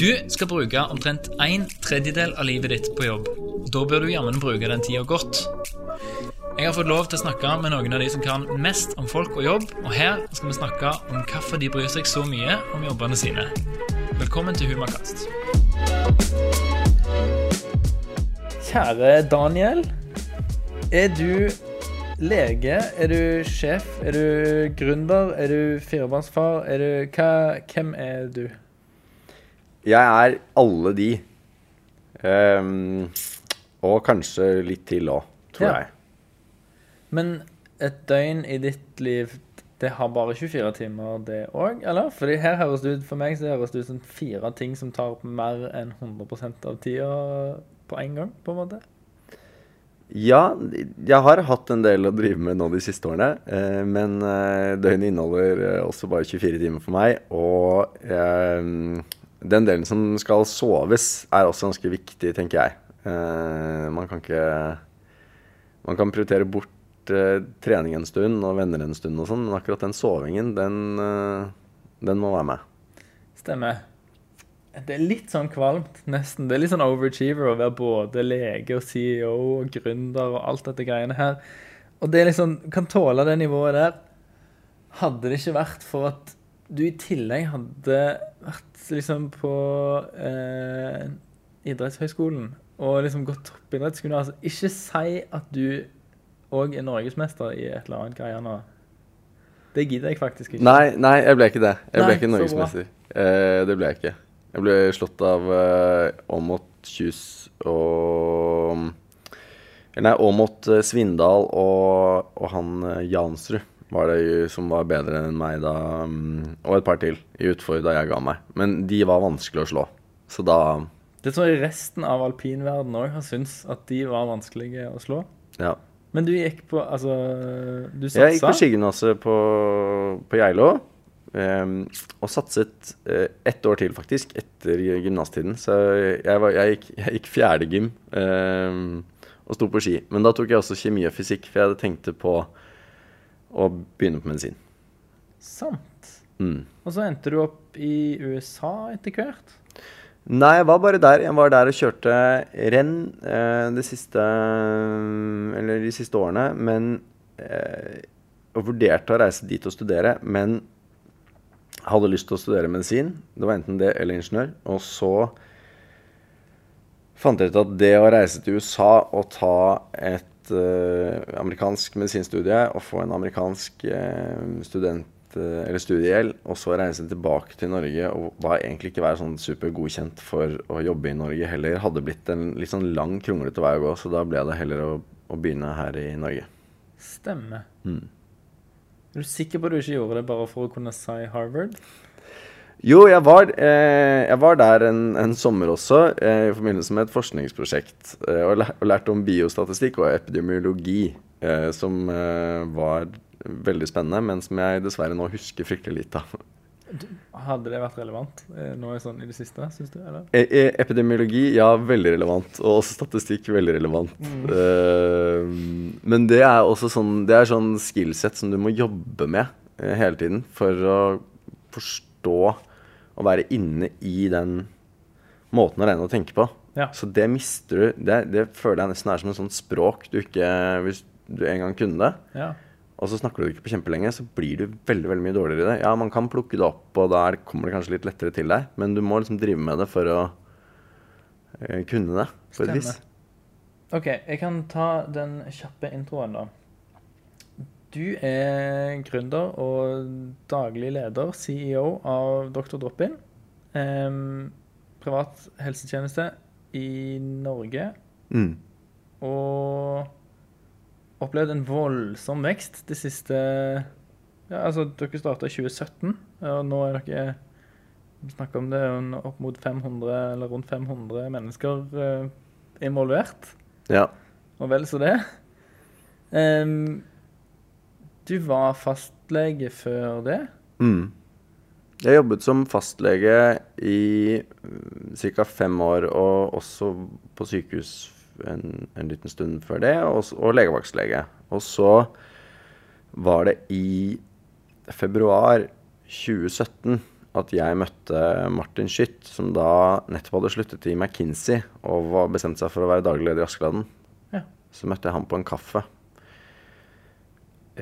Du skal bruke omtrent en tredjedel av livet ditt på jobb. Da bør du jammen bruke den tida godt. Jeg har fått lov til å snakke med noen av de som kan mest om folk og jobb, og her skal vi snakke om hvorfor de bryr seg så mye om jobbene sine. Velkommen til Humakast. Kjære Daniel. Er du lege? Er du sjef? Er du gründer? Er du firebarnsfar? Er du hva, Hvem er du? Jeg er alle de. Um, og kanskje litt til òg, tror Ja. jeg. Men et døgn i ditt liv, det har bare 24 timer, det òg, eller? Fordi her høres det ut, For meg så høres det ut som fire ting som tar mer enn 100% av tida på en gang, på en måte. Ja, jeg har hatt en del å drive med nå de siste årene. eh, men eh, døgnet inneholder eh, også bare 24 timer for meg. Og eh, den delen som skal soves, er også ganske viktig, tenker jeg. Uh, man kan ikke Man kan prioritere bort uh, trening en stund og venner en stund og sånn, men akkurat den sovingen, den, uh, den må være med. Stemmer. Det er litt sånn kvalmt, nesten. Det er litt sånn overachiever å være både lege og CEO og gründer og alt dette greiene her. Og det er liksom Kan tåle det nivået der. Hadde det ikke vært for at du i tillegg hadde vært liksom på eh, idrettshøyskolen og liksom gått toppidrettsgymnas altså, Ikke si at du òg er norgesmester i et eller annet greie nå. Det gidder jeg faktisk ikke. Nei, nei, jeg ble ikke det. Jeg ble ikke norgesmester. Eh, det ble jeg ikke. Jeg ble slått av eh, Aamodt Kjus og Nei, eh, Svindal og, og han eh, Jansrud var det som var bedre enn meg da. mm, Og et par til i utfor da jeg ga meg. Men de var vanskelig å slå. Så da Det tror jeg resten av alpinverdenen òg har syntes at de var vanskelige å slå. Ja. Men du gikk på Altså, du satsa? Jeg gikk på skigymnaset på, på Geilo. Um, og satset uh, ett år til, faktisk, etter gymnastiden. Så jeg, var, jeg, gikk, jeg gikk fjerde gym ehm, og sto på ski. Men da tok jeg også kjemi og fysikk, for jeg hadde tenkt på å begynne på medisin. Sant. Mm. Og så endte du opp i USA etter hvert. Nei, jeg var bare der. Jeg var der og kjørte renn eh, de, siste Eller de siste årene. Men eh, Og vurderte å reise dit og studere, men hadde lyst til å studere medisin. Det var enten det eller ingeniør. Og så fant jeg ut at det å reise til USA og ta et eh, amerikansk medisinstudie og få en amerikansk eh, student eh, eller studiegjeld, og så reise tilbake til Norge og var egentlig ikke være sånn supergodkjent for å jobbe i Norge heller, hadde blitt en litt sånn lang, kronglete vei å gå, så da ble det heller å, å begynne her i Norge. Stemmer. Mm. Er du sikker på at du ikke gjorde det bare for å kunne si Harvard? Jo, jeg var, eh, jeg var der en, en sommer også, eh, i forbindelse med et forskningsprosjekt. Eh, og, lær, og lærte om biostatistikk og epidemiologi, eh, som eh, var veldig spennende, men som jeg dessverre nå husker fryktelig lite av. Hadde det vært relevant eh, nå sånn i det siste, syns du? E e epidemiologi, ja, veldig relevant. Og også statistikk, veldig relevant. Eh, men det er også sånn Det er sånn skillset som du må jobbe med hele tiden for å forstå og være inne i den måten å regne og tenke på. Ja. Så det mister du Det, det føler jeg nesten er som et sånt språk du ikke Hvis du en gang kunne det, Ja. og så snakker du det ikke på kjempelenge, så blir du veldig veldig mye dårligere i det. Ja, man kan plukke det opp, og da er- kommer det kanskje litt lettere til deg, men du må liksom drive med det for å eh, kunne det, på et vis. OK, jeg kan ta den kjappe introen, da. Du er gründer og daglig leder, CEO av Dr. Drop-In. Um, privat helsetjeneste i Norge. Mm. Og opplevd en voldsom vekst de siste Ja, altså, dere starta i 2017, og nå er dere Vi snakker om det er opp mot 500, eller rundt 500 mennesker eh, involvert. Ja. Og vel så det. Em, du var fastlege før det. Mm. Jeg jobbet som fastlege i ca. fem år, og også på sykehus en, en liten stund før det, og, og legevaktslege. Og så var det i februar 2017 at jeg møtte Martin Schytt, som da nettopp hadde sluttet i McKinsey og bestemte seg for å være daglig leder i Askeladden. Ja. Så møtte jeg han på en kaffe.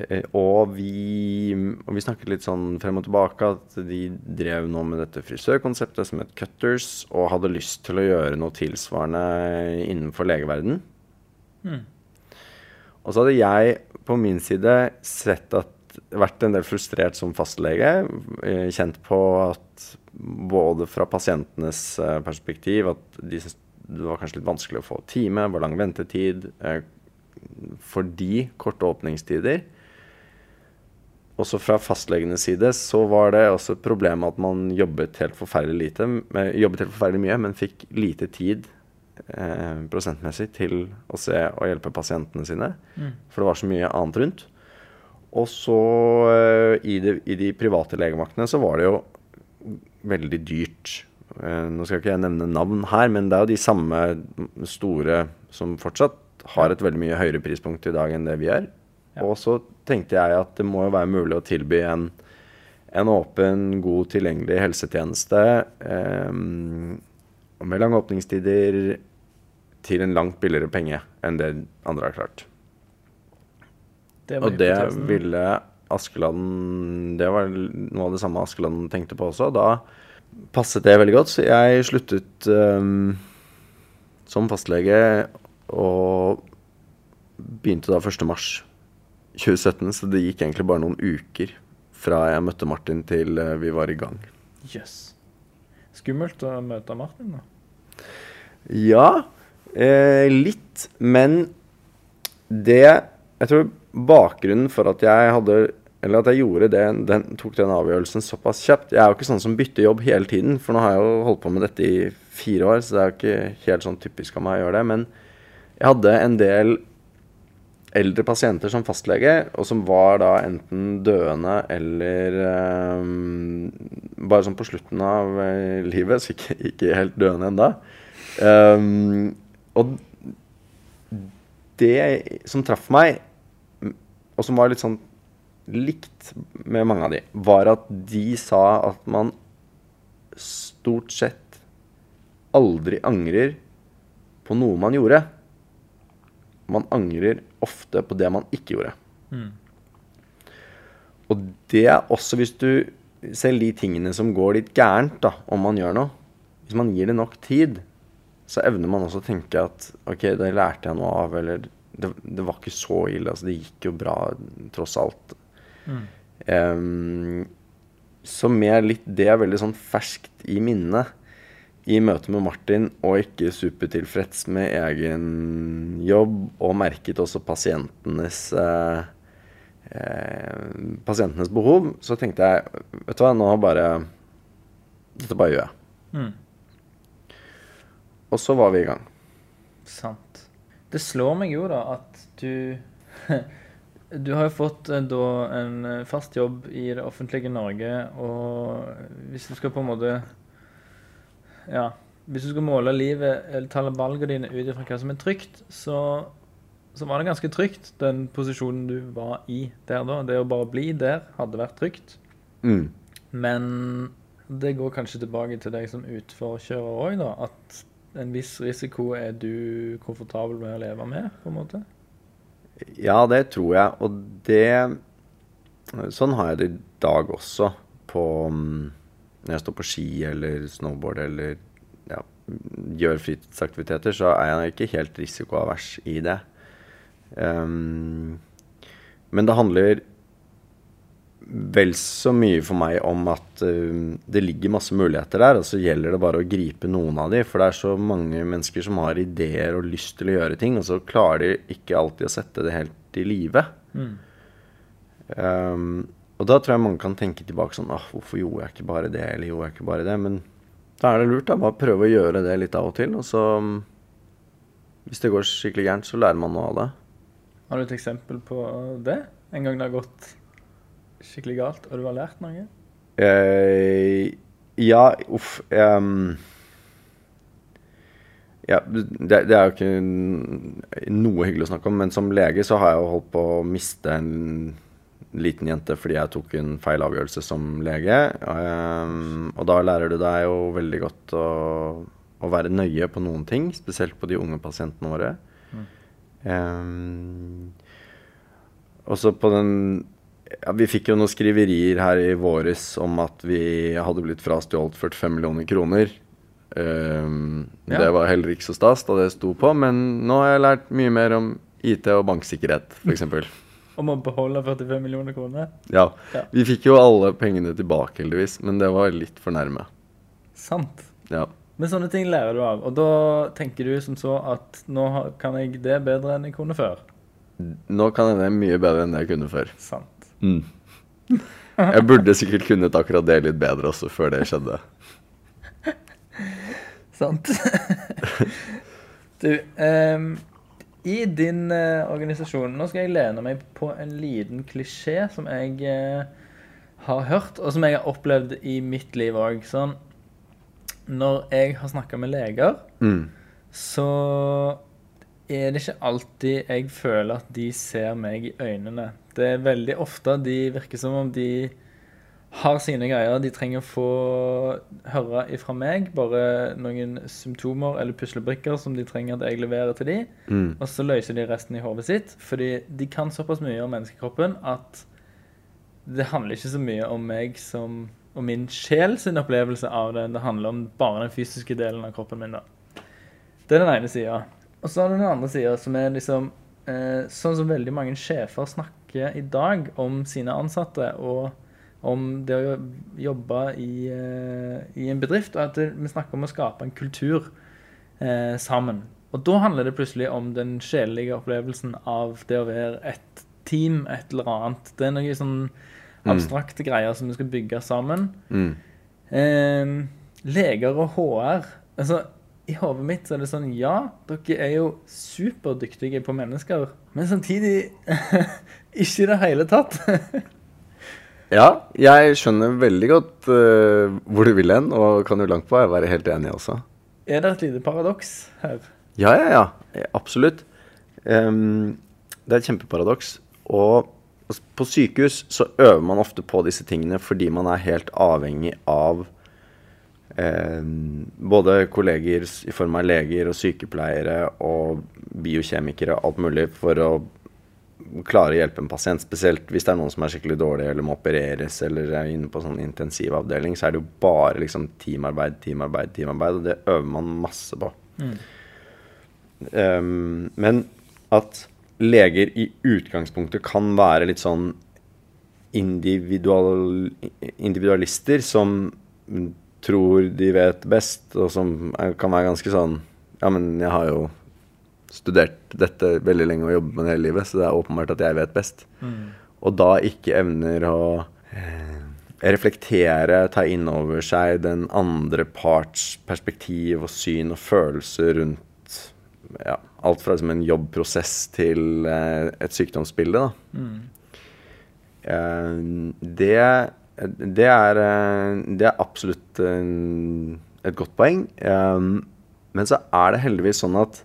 Eh, Og vi, og vi snakket litt sånn frem og tilbake at de drev nå med dette frisørkonseptet som het Cutters, og hadde lyst til å gjøre noe tilsvarende innenfor legeverden. Mm. Og så hadde jeg på min side sett at vært en del frustrert som fastlege. eh, Kjent på at både fra pasientenes eh, perspektiv at de syntes det var kanskje litt vanskelig å få time, var lang ventetid. Fordi korte åpningstider. Også fra fastlegenes side så var det også et problem at man jobbet helt forferdelig lite, med- jobbet helt forferdelig mye, men fikk lite tid eh, prosentmessig til å se og hjelpe pasientene sine. Mm. For det var så mye annet rundt. Og så eh, i, de, i de private legevaktene så var det jo veldig dyrt. Eh, nå skal ikke jeg nevne navn her, men det er jo de samme store som fortsatt har et veldig mye høyere prispunkt i dag enn det vi gjør. Ja. Og så tenkte jeg at det må jo være mulig å tilby en, en åpen, god, tilgjengelig helsetjeneste eh, med lange åpningstider til en langt billigere penge enn det andre har klart. Det Og det ville Askeland Det var noe av det samme Askeland tenkte på også. Da passet det veldig godt, så jeg sluttet um, som fastlege og begynte da 1. mars 2017, så det gikk egentlig bare noen uker fra jeg møtte Martin til eh, vi var i gang. Jøss. Skummelt å møte Martin, da. Ja, eh, litt. Men det Jeg tror bakgrunnen for at jeg hadde Eller at jeg gjorde det, den, tok den avgjørelsen såpass kjapt Jeg er jo ikke sånn som bytter jobb hele tiden, for nå har jeg jo holdt på med dette i fire år, så det er jo ikke helt sånn typisk av meg å gjøre det. Men jeg hadde en del eldre pasienter som fastlege, og som var da enten døende eller um, bare sånn på slutten av eh, livet, så ikke, ikke helt døende enda. Um, og det som traff meg, og som var litt sånn likt med mange av de, var at de sa at man stort sett aldri angrer på noe man gjorde. Man angrer ofte på det man ikke gjorde. Mm. Og det er også hvis du Selv de tingene som går litt gærent, da, om man gjør noe Hvis man gir det nok tid, så evner man også å tenke at OK, det lærte jeg noe av, eller det, det var ikke så ille. Altså, det gikk jo bra tross alt. Mm. Um, så med litt det er veldig sånn ferskt i minnet i møte med Martin, og ikke supertilfreds med egen jobb, og merket også pasientenes eh, eh, pasientenes behov, så tenkte jeg Vet du hva, nå bare Dette bare gjør jeg. Mm. Og så var vi i gang. Sant. Det slår meg jo da at du Du har jo fått eh, da en eh, fast jobb i det offentlige Norge, og hvis du skal på en måte Ja. Hvis du skal måle livet eller ta valgene dine ut ifra hva som er trygt, så, så var det ganske trygt, den posisjonen du var i der da. Det å bare bli der hadde vært trygt. Mm. Men det går kanskje tilbake til deg som utforkjører òg, da. At en viss risiko er du komfortabel med å leve med, på en måte? Ja, det tror jeg. Og det Sånn har jeg det i dag også. På mm, Når jeg står på ski eller snowboard eller ja, gjør fritidsaktiviteter, så er jeg ikke helt risikoavers i det. Um, men det handler vel så mye for meg om at uh, det ligger masse muligheter der, og så gjelder det bare å gripe noen av de, for det er så mange mennesker som har ideer og lyst til å gjøre ting, og så klarer de ikke alltid å sette det helt i live. Mm. Um, og da tror jeg mange kan tenke tilbake sånn ah, Hvorfor gjorde jeg ikke bare det, eller gjorde jeg ikke bare det? Men da er det lurt, da. Bare prøve å gjøre det litt av og til, og så um, Hvis det går skikkelig gærent, så lærer man noe av det. Har du et eksempel på det? En gang det har gått skikkelig galt, og du har lært noe? Eh, ja, uff um, Ja, det, det er jo ikke noe hyggelig å snakke om, men som lege så har jeg jo holdt på å miste en liten jente fordi jeg tok en feil avgjørelse som lege. Um, og da lærer du deg jo veldig godt å, å være nøye på noen ting, spesielt på de unge pasientene våre. Um, også på den ja, Vi fikk jo noen skriverier her i våres om at vi hadde blitt frastjålet 45 millioner kroner. Um, Ja. Det var heller ikke så stas da det sto på, men nå har jeg lært mye mer om IT og banksikkerhet, f.eks. Om å beholde 45 millioner kroner. Ja. Ja. Vi fikk jo alle pengene tilbake, heldigvis, men det var litt for nærme. Sant. Ja. Men sånne ting lærer du av. Og da tenker du som så at nå kan jeg det bedre enn jeg kunne før. Nå kan jeg det mye bedre enn jeg kunne før. Sant. Mm. Jeg burde sikkert kunnet akkurat det litt bedre også, før det skjedde. Sant. du, ehm, i din eh, organisasjon Nå skal jeg lene meg på en liten klisjé som jeg eh, har hørt, og som jeg har opplevd i mitt liv òg. Sånn Når jeg har snakka med leger, Mm. så er det ikke alltid jeg føler at de ser meg i øynene. Det er veldig ofte de virker som om de har sine greier. De trenger å få høre ifra meg bare noen symptomer eller puslebrikker som de trenger at jeg leverer til dem. Mm. Og så løser de resten i hodet sitt. Fordi de kan såpass mye om menneskekroppen at det handler ikke så mye om meg som og min sjel sin opplevelse av det. Det handler om bare den fysiske delen av kroppen min. da. Det er den ene sida. Og så har du den andre sida, som er liksom eh, Sånn som veldig mange sjefer snakker i dag om sine ansatte, og om det å jobbe i, eh, i en bedrift. Og at vi snakker om å skape en kultur eh, sammen. Og da handler det plutselig om den sjelelige opplevelsen av det å være et team, et eller annet. Det er noen sånn abstrakte greier som vi skal bygge sammen. Mm. Eh, leger og HR Altså, i hodet mitt så er det sånn Ja, dere er jo superdyktige på mennesker, men samtidig ikke i det hele tatt. Ja, jeg skjønner veldig godt uh, hvor du vil hen, og kan jo langt på vei være helt enig også. er det et lite paradoks her? Ja, ja, ja. Absolutt. Um, det er et kjempeparadoks. Og på sykehus så øver man ofte på disse tingene fordi man er helt avhengig av eh, både kolleger i form av leger og sykepleiere og biokjemikere og alt mulig for å klare å hjelpe en pasient. Spesielt hvis det er noen som er skikkelig dårlig eller må opereres eller er inne på sånn intensivavdeling, så er det jo bare liksom teamarbeid, teamarbeid, teamarbeid, og det øver man masse på. Um, men at leger i utgangspunktet kan være litt sånn individual, individualister som tror de vet best, og som kan være ganske sånn Ja, men jeg har jo studert dette veldig lenge og jobbet med det hele livet, så det er åpenbart at jeg vet best. Og da ikke evner å eh, reflektere, ta inn over seg den andre parts perspektiv og syn og følelser rundt ja, alt fra liksom en jobbprosess til eh, et sykdomsbilde. Da. Eh, det, det, er, det er absolutt et godt poeng. Men så er det heldigvis sånn at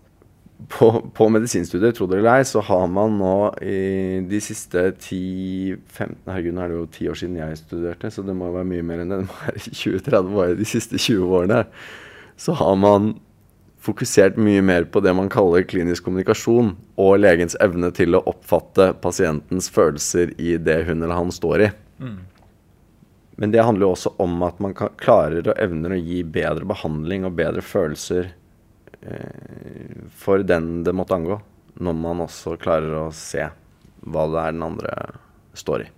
på, på medisinstudiet, tro det eller ei, så har man nå i de siste 10-15 Herregud, nå er det jo ti år siden jeg studerte, så det må være mye mer enn det. Det må være 20-30 år, de siste 20 årene. Så har man fokusert mye mer på det man kaller klinisk kommunikasjon, og legens evne til å oppfatte pasientens følelser i det hun eller han står i. Men det handler jo også om at man klarer og evner å gi bedre behandling og bedre følelser for den det måtte angå, når man også klarer å se hva det er den andre står i.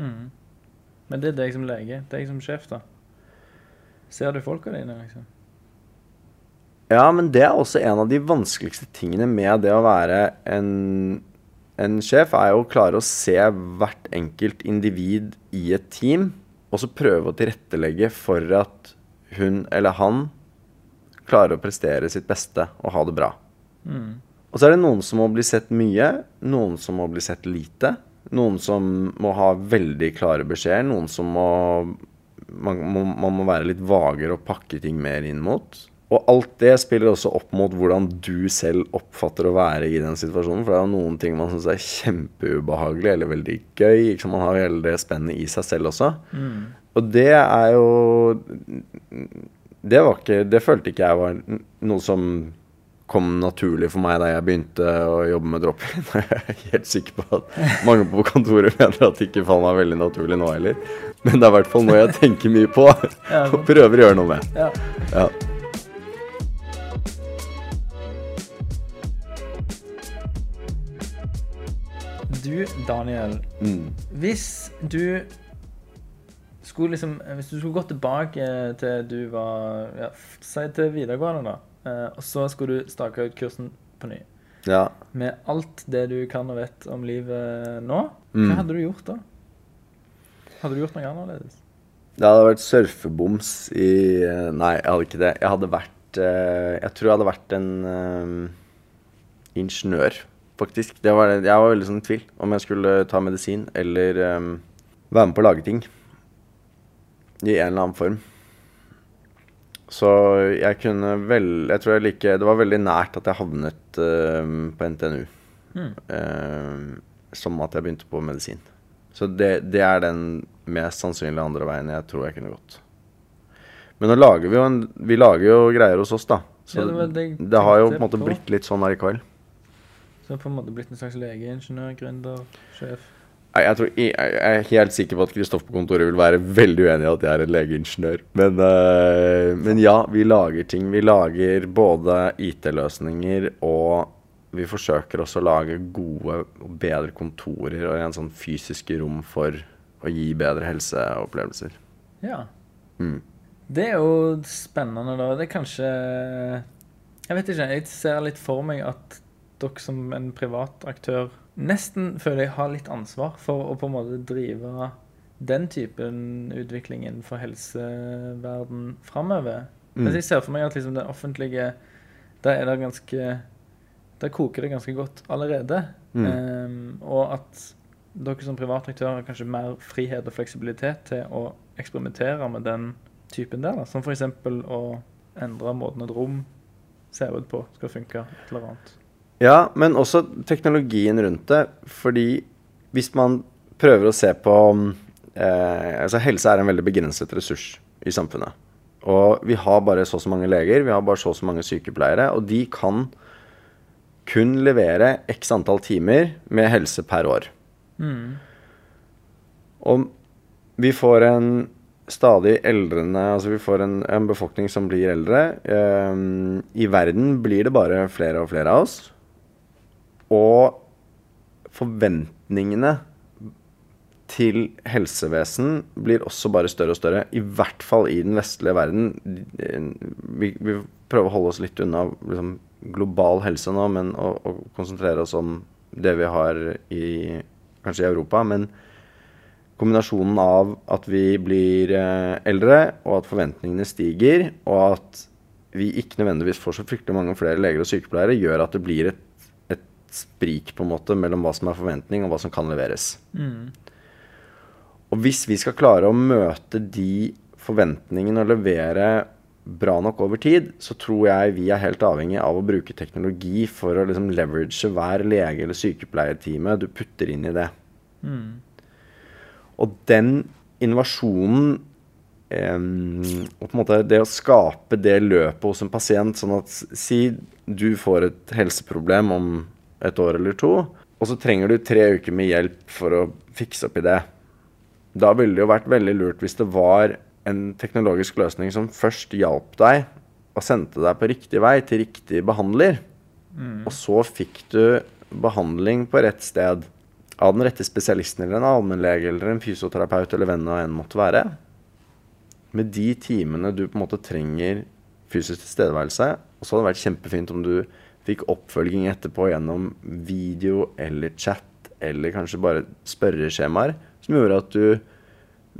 Men det er deg som lege, deg som sjef, da. Ser du folka dine, liksom? Ja, men det er også en av de vanskeligste tingene med det å være en, en sjef, er jo å klare å se hvert enkelt individ i et team, og så prøve å tilrettelegge for at hun eller han klarer å prestere sitt beste og ha det bra. Og så er det noen som må bli sett mye, noen som må bli sett lite. Noen som må ha veldig klare beskjeder, noen som må man, må man må være litt vagere og pakke ting mer inn mot. Og alt det spiller også opp mot hvordan du selv oppfatter å være i den situasjonen. For det er jo noen ting man syns er kjempeubehagelig eller veldig gøy. Ikke? Man har hele det spennet i seg selv også. Og det er jo Det var ikke Det følte ikke jeg var noe som kom naturlig for meg da jeg begynte å jobbe med drop-in. Jeg er helt sikker på at mange på kontoret mener at det ikke faller meg veldig naturlig nå heller. Men det er i hvert fall noe jeg tenker mye på og prøver å gjøre noe med. Ja. Du, Daniel, Mm. hvis du skulle liksom Hvis du skulle gått tilbake til du var ja, Si til videregående, da. eh, Og så skulle du stake ut kursen på ny. ja. Med alt det du kan og vet om livet nå, Mm. hva hadde du gjort da? Hadde du gjort noe annerledes? Det hadde vært surfeboms i eh, Nei, jeg hadde ikke det. Jeg hadde vært eh, Jeg tror jeg hadde vært en um, ingeniør, faktisk. Det var, jeg var veldig sånn i tvil om jeg skulle ta medisin eller um, være med på å lage ting. I en eller annen form. Så jeg kunne vel Jeg tror jeg like Det var veldig nært at jeg havnet uh, på NTNU. Mm. Uh, som at jeg begynte på medisin. Så det, det er den mest sannsynlige andre veien jeg tror jeg kunne gått. Men nå lager vi jo en Vi lager jo greier hos oss, da. Så Ja, det det, det det har jo på en måte blitt litt sånn her i kveld. Så på en måte blitt en slags lege, ingeniør, gründer, sjef? Jeg, tror, jeg, er helt sikker på at Kristoffer på kontoret vil være veldig uenig i at jeg er en legeingeniør. Men, uh, men ja, vi lager ting. Vi lager både IT-løsninger og vi forsøker også å lage gode og bedre kontorer og en sånn fysiske rom for å gi bedre helseopplevelser. Ja. Mm. Det er jo spennende, da. Det er kanskje Jeg vet ikke. Jeg ser litt for meg at dere som en privat aktør nesten føler jeg har litt ansvar for å på en måte drive den typen utvikling innenfor helseverden framover. Mm. Altså, jeg ser for meg at liksom det offentlige Der er det ganske Der koker det ganske godt allerede. Mm. Um, og at dere som private aktører har kanskje mer frihet og fleksibilitet til å eksperimentere med den typen der. Da. Som f.eks. å endre måten et rom ser ut på skal funke. Et eller annet. Ja, men også teknologien rundt det. Fordi hvis man prøver å se på eh, Altså, helse er en veldig begrenset ressurs i samfunnet. Og vi har bare så og så mange leger, vi har bare så og så mange sykepleiere, og de kan kun levere x antall timer med helse per år. Mm. Og vi får en stadig eldrende Altså vi får en, en befolkning som blir eldre. Ehm, I verden blir det bare flere og flere av oss. Og forventningene til helsevesen blir også bare større og større. I hvert fall i den vestlige verden. Vi, vi prøver å holde oss litt unna liksom, global helse nå, men å, å konsentrere oss om det vi har i kanskje i Europa. Men kombinasjonen av at vi blir eh, eldre, og at forventningene stiger, og at vi ikke nødvendigvis får så fryktelig mange flere leger og sykepleiere, gjør at det blir et, sprik på en måte mellom hva som er forventning, og hva som kan leveres. Mm. Og hvis vi skal klare å møte de forventningene og levere bra nok over tid, så tror jeg vi er helt avhengig av å bruke teknologi for å liksom leverage hver lege- eller sykepleiertime du putter inn i det. Mm. Og den innovasjonen Um, og på en måte det å skape det løpet hos en pasient, sånn at si du får et helseproblem om et år eller to, og så trenger du tre uker med hjelp for å fikse opp i det. Da ville det jo vært veldig lurt hvis det var en teknologisk løsning som først hjalp deg og sendte deg på riktig vei til riktig behandler. Og så fikk du behandling på rett sted av den rette spesialisten eller en allmennlege eller en fysioterapeut eller hvem det enn måtte være. Med de timene du på en måte trenger fysisk tilstedeværelse. Og så hadde det vært kjempefint om du fikk oppfølging etterpå gjennom video eller chat eller kanskje bare spørreskjemaer som gjorde at du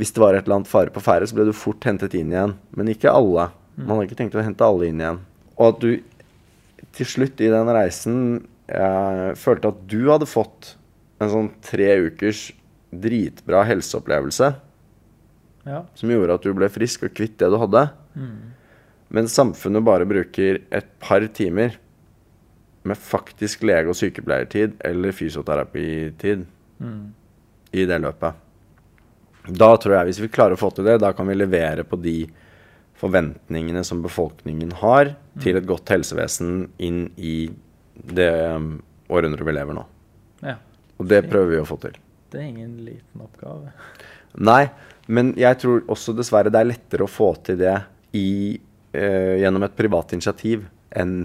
hvis det var et eller annet fare på ferde, så ble du fort hentet inn igjen. Men ikke alle. Man hadde ikke tenkt å hente alle inn igjen. Og at du til slutt i den reisen eh, følte at du hadde fått en sånn tre ukers dritbra helseopplevelse Ja. som gjorde at du ble frisk og kvitt det du hadde. Men samfunnet bare bruker et par timer med faktisk lege- og sykepleiertid eller fysioterapitid i det løpet. Da tror jeg, hvis vi klarer å få til det, da kan vi levere på de forventningene som befolkningen har til et godt helsevesen inn i det um, århundret vi lever nå. Ja. Og det prøver vi å få til. Det er ingen liten oppgave. Nei, men jeg tror også dessverre det er lettere å få til det i, eh, gjennom et privat initiativ enn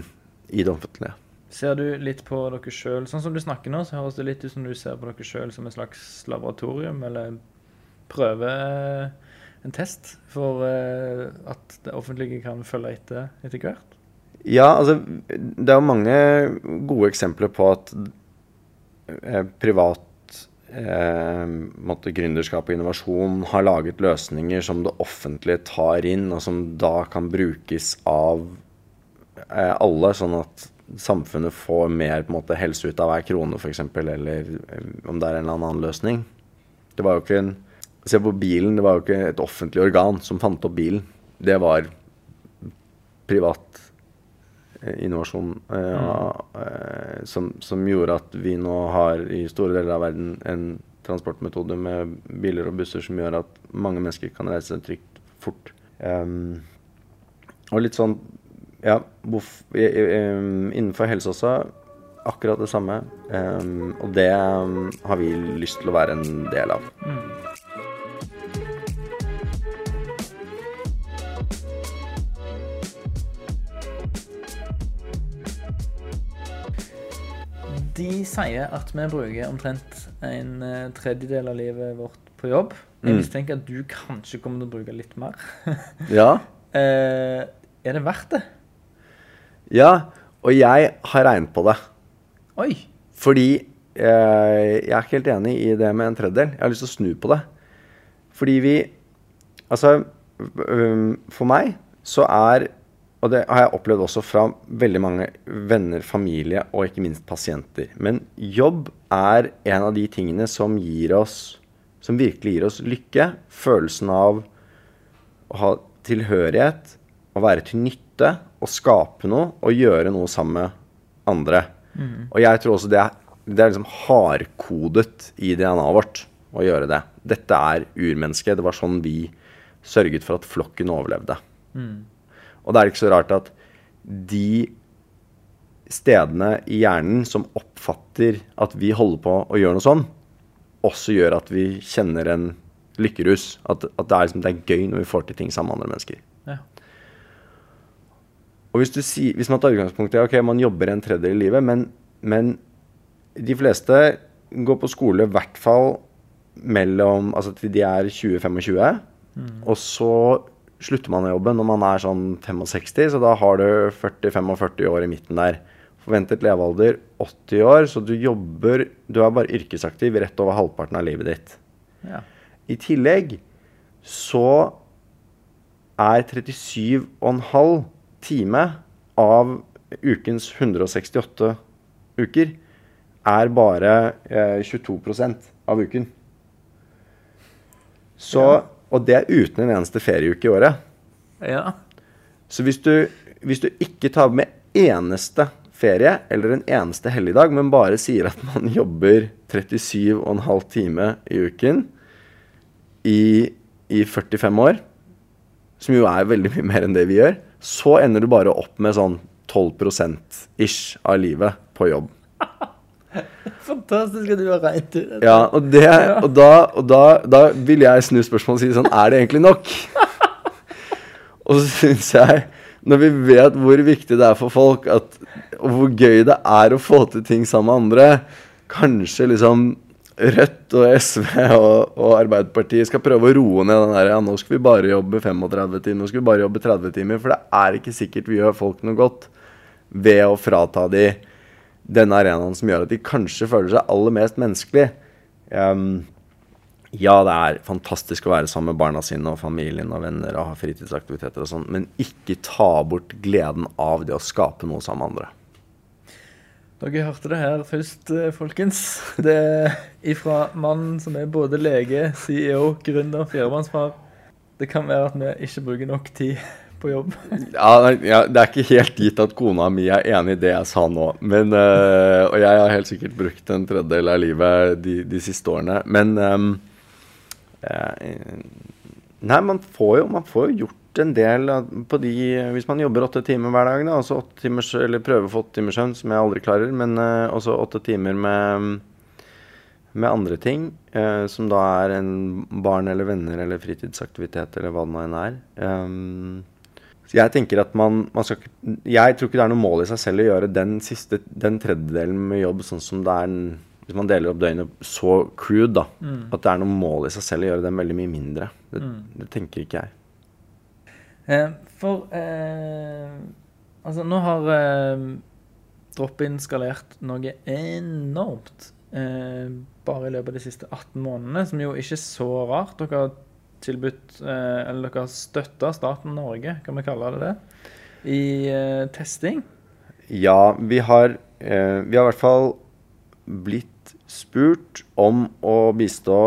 i det offentlige. Ser du litt på dere sjøl Sånn som du snakker nå, så høres det litt ut som du ser på dere sjøl som et slags laboratorium, eller prøve en test for eh, at det offentlige kan følge etter etter hvert. Ja, altså det er jo mange gode eksempler på at eh, privat eh, måtte gründerskap og innovasjon har laget løsninger som det offentlige tar inn, og som da kan brukes av eh, alle, sånn at samfunnet får mer på en måte, helse ut av hver krone, f.eks., eller om det er en eller annen løsning. Det var jo ikke en Se på bilen, det var jo ikke et offentlig organ som fant opp bilen. Det var privat eh, innovasjon eh, eh, som, som gjorde at vi nå har i store deler av verden en transportmetode med biler og busser som gjør at mange mennesker kan reise trygt fort. Um, og litt sånn Ja, innenfor helse også akkurat det samme. Og det har vi lyst til å være en del av. De sier at vi bruker omtrent en eh, tredjedel av livet vårt på jobb. Jeg Mm. mistenker at du kanskje kommer til å bruke litt mer. Ja, Eh, er det verdt det? Ja og jeg har regnet på det. Oi! Fordi eh, jeg er ikke helt enig i det med en tredjedel. Jeg har lyst til å snu på det. Fordi vi Altså, for meg så er Og det har jeg opplevd også fra veldig mange venner, familie og ikke minst pasienter. Men jobb er en av de tingene som gir oss Som virkelig gir oss lykke. Følelsen av å ha tilhørighet, å være til nytte, å skape noe og gjøre noe sammen med andre. Og jeg tror også det er, det er liksom hardkodet i DNA-et vårt å gjøre det. Dette er urmennesket. Det var sånn vi sørget for at flokken overlevde. Og da er det ikke så rart at de stedene i hjernen som oppfatter at vi holder på å gjøre noe sånn, også gjør at vi kjenner en lykkerus. At, at det, er liksom, det er gøy når vi får til ting sammen med andre mennesker. Ja. Og hvis, du sier, hvis man tar utgangspunkt i ok, man jobber en tredjedel i livet, men, men de fleste går på skole i hvert fall mellom Altså til de er 20-25, og så slutter man å jobbe når man er sånn 65, så da har du 40-45 år i midten der. Forventet levealder 80 år, så du jobber Du er bare yrkesaktiv rett over halvparten av livet ditt. ja. I tillegg så er 37,5 time av ukens 168 uker er bare eh, 22% av uken. Så, Og det er uten en eneste ferieuke i året. ja. Så hvis du, hvis du ikke tar med eneste ferie eller en eneste helligdag, men bare sier at man jobber 37,5 time i uken i, i 45 år, som jo er veldig mye mer enn det vi gjør, så ender du bare opp med sånn 12% ish av livet på jobb. Fantastisk at du har regnet ut. Ja, og, det, og, da, og da, da vil jeg snu spørsmålet og si sånn Er det egentlig nok? og så syns jeg, når vi vet hvor viktig det er for folk, at, og hvor gøy det er å få til ting sammen med andre Kanskje liksom Rødt og SV og, og Arbeiderpartiet skal prøve å roe ned den der Ja, nå skal vi bare jobbe 35 timer, nå skal vi bare jobbe 30 timer. For det er ikke sikkert vi gjør folk noe godt ved å frata de denne arenaen som gjør at de kanskje føler seg aller mest menneskelig. Um, ja, det er fantastisk å være sammen med barna sine og familien og venner og ha fritidsaktiviteter og sånn, men ikke ta bort gleden av det å skape noe sammen med andre. Dere hørte det her først, eh, folkens. Det er ifra mannen som er både lege, CEO, gründer, firemannsfar. Det kan være at vi ikke bruker nok tid på jobb. Ja, Det er ikke helt gitt at kona mi er enig i det jeg sa nå. Men, øh, og jeg har helt sikkert brukt en tredjedel av livet de, de siste årene. Men eh, Nei, man får jo, man får jo gjort en del på de Hvis man jobber åtte timer hver dag, da, altså åtte timers, eller prøver å få åtte timers søvn, som jeg aldri klarer, men uh, også åtte timer med med andre ting, uh, som da er en barn eller venner eller fritidsaktivitet eller hva det nå enn er. Um, jeg tenker at man, man skal Jeg tror ikke det er noe mål i seg selv å gjøre den siste den tredjedelen med jobb sånn som det er hvis man deler opp døgnet så crude, da. At det er noe mål i seg selv å gjøre den veldig mye mindre. Det, det tenker ikke jeg. Eh, for eh, Altså, nå har eh, drop-in skalert noe enormt. Bare i løpet av de siste 18 månedene, som jo ikke er så rart. Dere har tilbudt Eller dere har støtta staten Norge, kan vi kalle det det, i testing. Ja, vi har, vi har i hvert fall blitt spurt om å bistå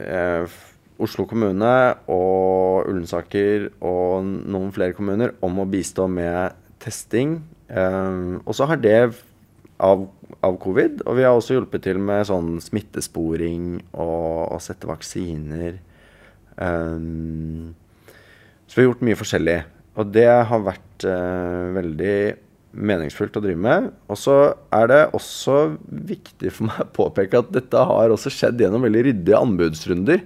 eh, Oslo kommune og Ullensaker og noen flere kommuner om å bistå med testing. Eh, og så har det av, av covid, og vi har også hjulpet til med sånn smittesporing og å sette vaksiner. Eh, så vi har gjort mye forskjellig. Og det har vært eh, veldig meningsfullt å drive med. Og så er det også viktig for meg å påpeke at dette har også skjedd gjennom veldig ryddige anbudsrunder.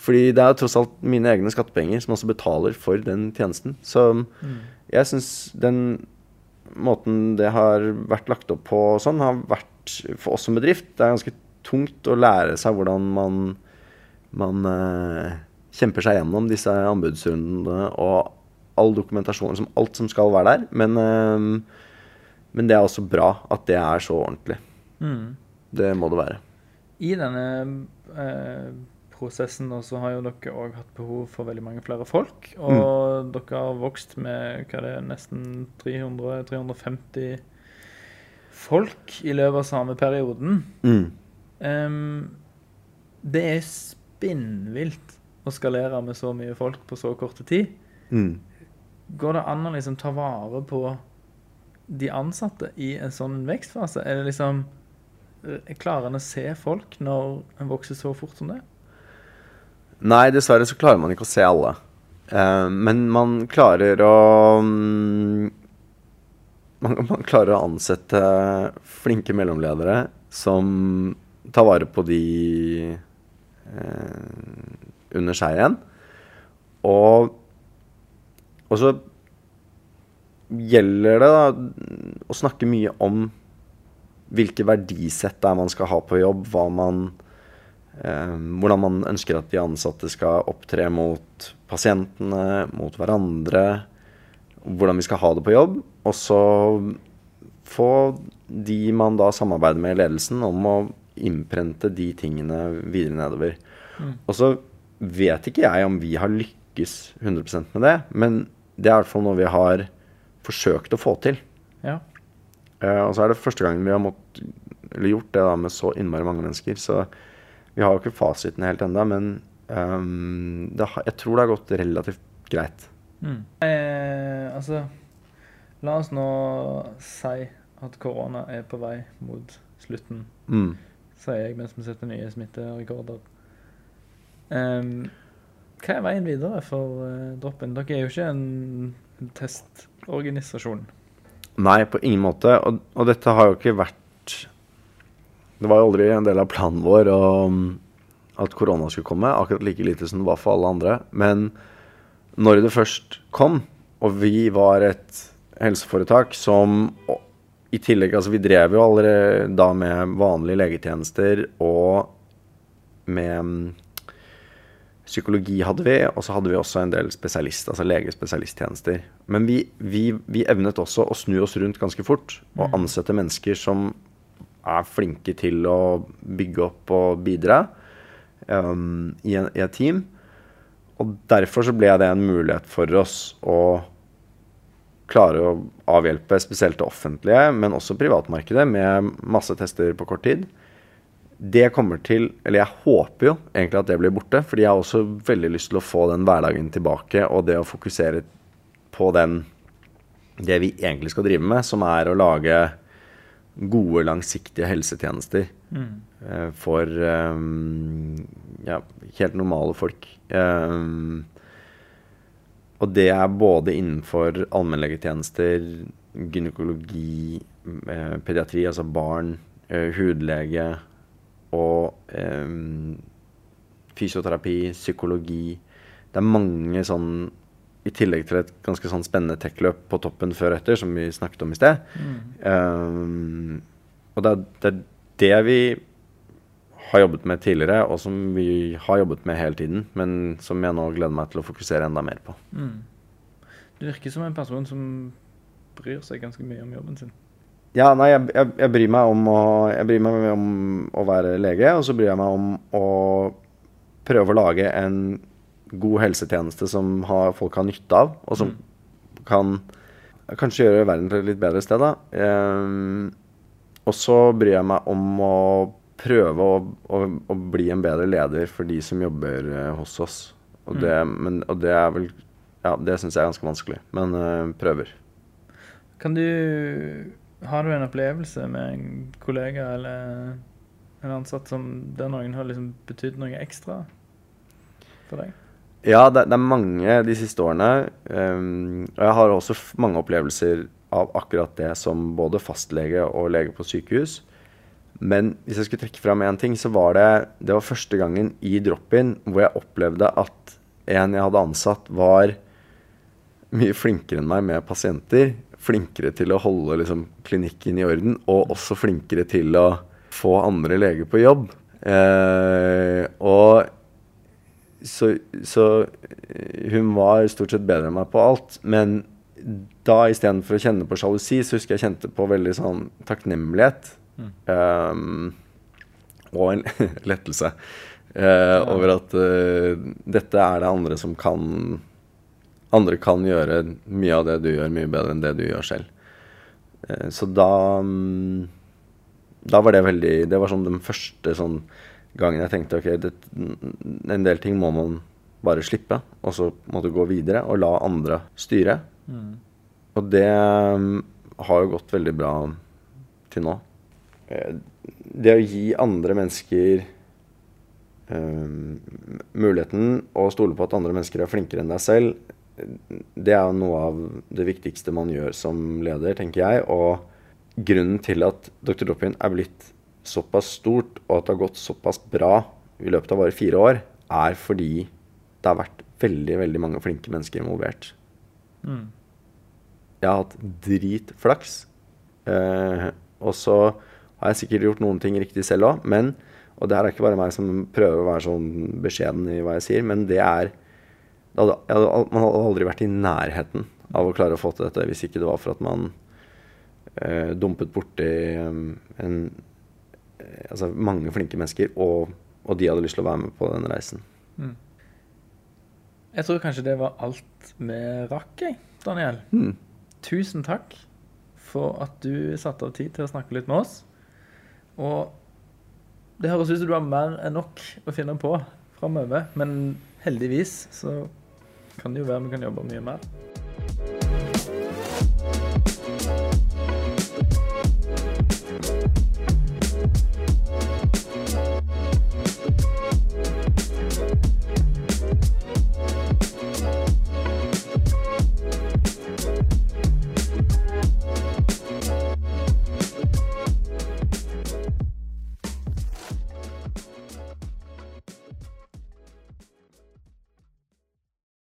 Fordi det er tross alt mine egne skattepenger som også betaler for den tjenesten. Så jeg syns den måten det har vært lagt opp på sånn, har vært for oss som bedrift Det er ganske tungt å lære seg hvordan man, man eh, kjemper seg gjennom disse anbudsrundene og all dokumentasjon, liksom alt som skal være der. Men, eh, men det er også bra at det er så ordentlig. Mm. Det må det være. I denne eh, prosessen Og så har jo dere òg hatt behov for veldig mange flere folk. Og dere har vokst med hva det er, nesten 300-350 folk i løpet av samme perioden. Mm. Um, det er spinnvilt å skalere med så mye folk på så kort tid. Mm. Går det an å liksom ta vare på de ansatte i en sånn vekstfase? Er det liksom Klarer en å se folk når en vokser så fort som det? Nei, dessverre så klarer man ikke å se alle. Uh, men man klarer å um, man, man klarer å ansette flinke mellomledere som tar vare på de uh, under seg igjen. Og, og så gjelder det da å snakke mye om hvilke verdisett det er man skal ha på jobb, hva man hvordan man ønsker at de ansatte skal opptre mot pasientene, mot hverandre. Hvordan vi skal ha det på jobb. Og så få de man da samarbeider med i ledelsen, om å innprente de tingene videre nedover. Og så vet ikke jeg om vi har lykkes 100% med det, men det er i hvert fall noe vi har forsøkt å få til. Ja. Uh, og så er det første gangen vi har måttet, eller gjort det da med så innmari mange mennesker. Så vi har jo ikke fasiten helt ennå, men um, det, har- jeg tror det har gått relativt greit. Mm. Eh, altså La oss nå si at korona er på vei mot slutten, Mm. sier jeg mens vi setter nye smitterekorder. Um, hva er veien videre for uh, Droppen? Dere er jo ikke en, en testorganisasjon. Nei, på ingen måte. Og, og dette har jo ikke vært Det var jo aldri en del av planen vår og, at korona skulle komme, akkurat like lite som det var for alle andre. Men når det først kom, og vi var et helseforetak som i tillegg Altså, vi drev jo allerede da med vanlige legetjenester og med mm, Psykologi hadde vi, og så hadde vi også en del spesialist, altså legespesialisttjenester. Men vi, vi, vi evnet også å snu oss rundt ganske fort og ansette mennesker som er flinke til å bygge opp og bidra um, i, en, i et team. Og derfor så ble det en mulighet for oss å klare å avhjelpe spesielt det offentlige, men også privatmarkedet, med masse tester på kort tid. det kommer til Eller jeg håper jo egentlig at det blir borte, fordi jeg har også veldig lyst til å få den hverdagen tilbake, og det å fokusere på den Det vi egentlig skal drive med, som er å lage gode, langsiktige helsetjenester eh, for um, ja, helt normale folk. Um, og det er både innenfor allmennlegetjenester, gynekologi, eh, pediatri, altså barn, eh, hudlege og eh, fysioterapi, psykologi. Det er mange sånn I tillegg til et ganske sånn spennende tech-løp på toppen før og etter, som vi snakket om i sted. Eh, og det er, det er det vi har jobbet med tidligere, og som vi har jobbet med hele tiden, men som jeg nå gleder meg til å fokusere enda mer på. Du virker som en person som bryr seg ganske mye om jobben sin. Ja, nei, jeg, jeg, jeg bryr meg om å Jeg bryr meg om å være lege, og så bryr jeg meg om å prøve å lage en god helsetjeneste som har, folk har nytte av, og som kan kanskje gjøre verden til et litt bedre sted, da. Ehm, og så bryr jeg meg om å prøve å, å, å bli en bedre leder for de som jobber eh, hos oss. Og det, men, og det er vel Ja, det syns jeg er ganske vanskelig, men eh, prøver. Kan du Har du en opplevelse med en kollega eller en ansatt som der noen har liksom betydd noe ekstra for deg? Ja, det, det er mange de siste årene. Um, og jeg har også mange opplevelser av akkurat det som både fastlege og lege på sykehus. Men hvis jeg skulle trekke fram én ting, så var det Det var første gangen i drop-in hvor jeg opplevde at en jeg hadde ansatt, var mye flinkere enn meg med pasienter. Flinkere til å holde liksom, klinikken i orden, og også flinkere til å få andre leger på jobb. Eh, og så, så eh, hun var stort sett bedre enn meg på alt. Men da istedenfor å kjenne på sjalusi, så husker jeg kjente på veldig sånn takknemlighet. ehm, og en lettelse eh, over at uh, dette er det andre som kan Andre kan gjøre mye av det du gjør, mye bedre enn det du gjør selv. Uh, så da um, Da var det veldig Det var sånn den første sånn gangen jeg tenkte ok, det, en del ting må man bare slippe, og så må du gå videre og la andre styre. Og det mm, har jo gått veldig bra til nå. Eh, Det å gi andre mennesker um, muligheten å stole på at andre mennesker er flinkere enn deg selv, det er jo noe av det viktigste man gjør som leder, tenker jeg. Og grunnen til at Dr. Drop-In er blitt såpass stort, og at det har gått såpass bra i løpet av bare fire år, er fordi det har vært veldig, veldig mange flinke mennesker involvert. Jeg har hatt dritflaks. Eh, og så har jeg sikkert gjort noen ting riktig selv òg, men Og det her er ikke bare meg som prøver å være sånn beskjeden i hva jeg sier, men det er det hadde, Man hadde aldri vært i nærheten av å klare å få til dette hvis ikke det var for at man eh, dumpet borti eh, en Altså mange flinke mennesker, og, og de hadde lyst til å være med på den reisen. Jeg tror kanskje det var alt vi rakk, Daniel. Mm. Tusen takk for at du satte av tid til å snakke litt med oss. Og det høres ut som du har mer enn nok å finne på framover, men heldigvis så kan det jo være vi kan jobbe mye mer.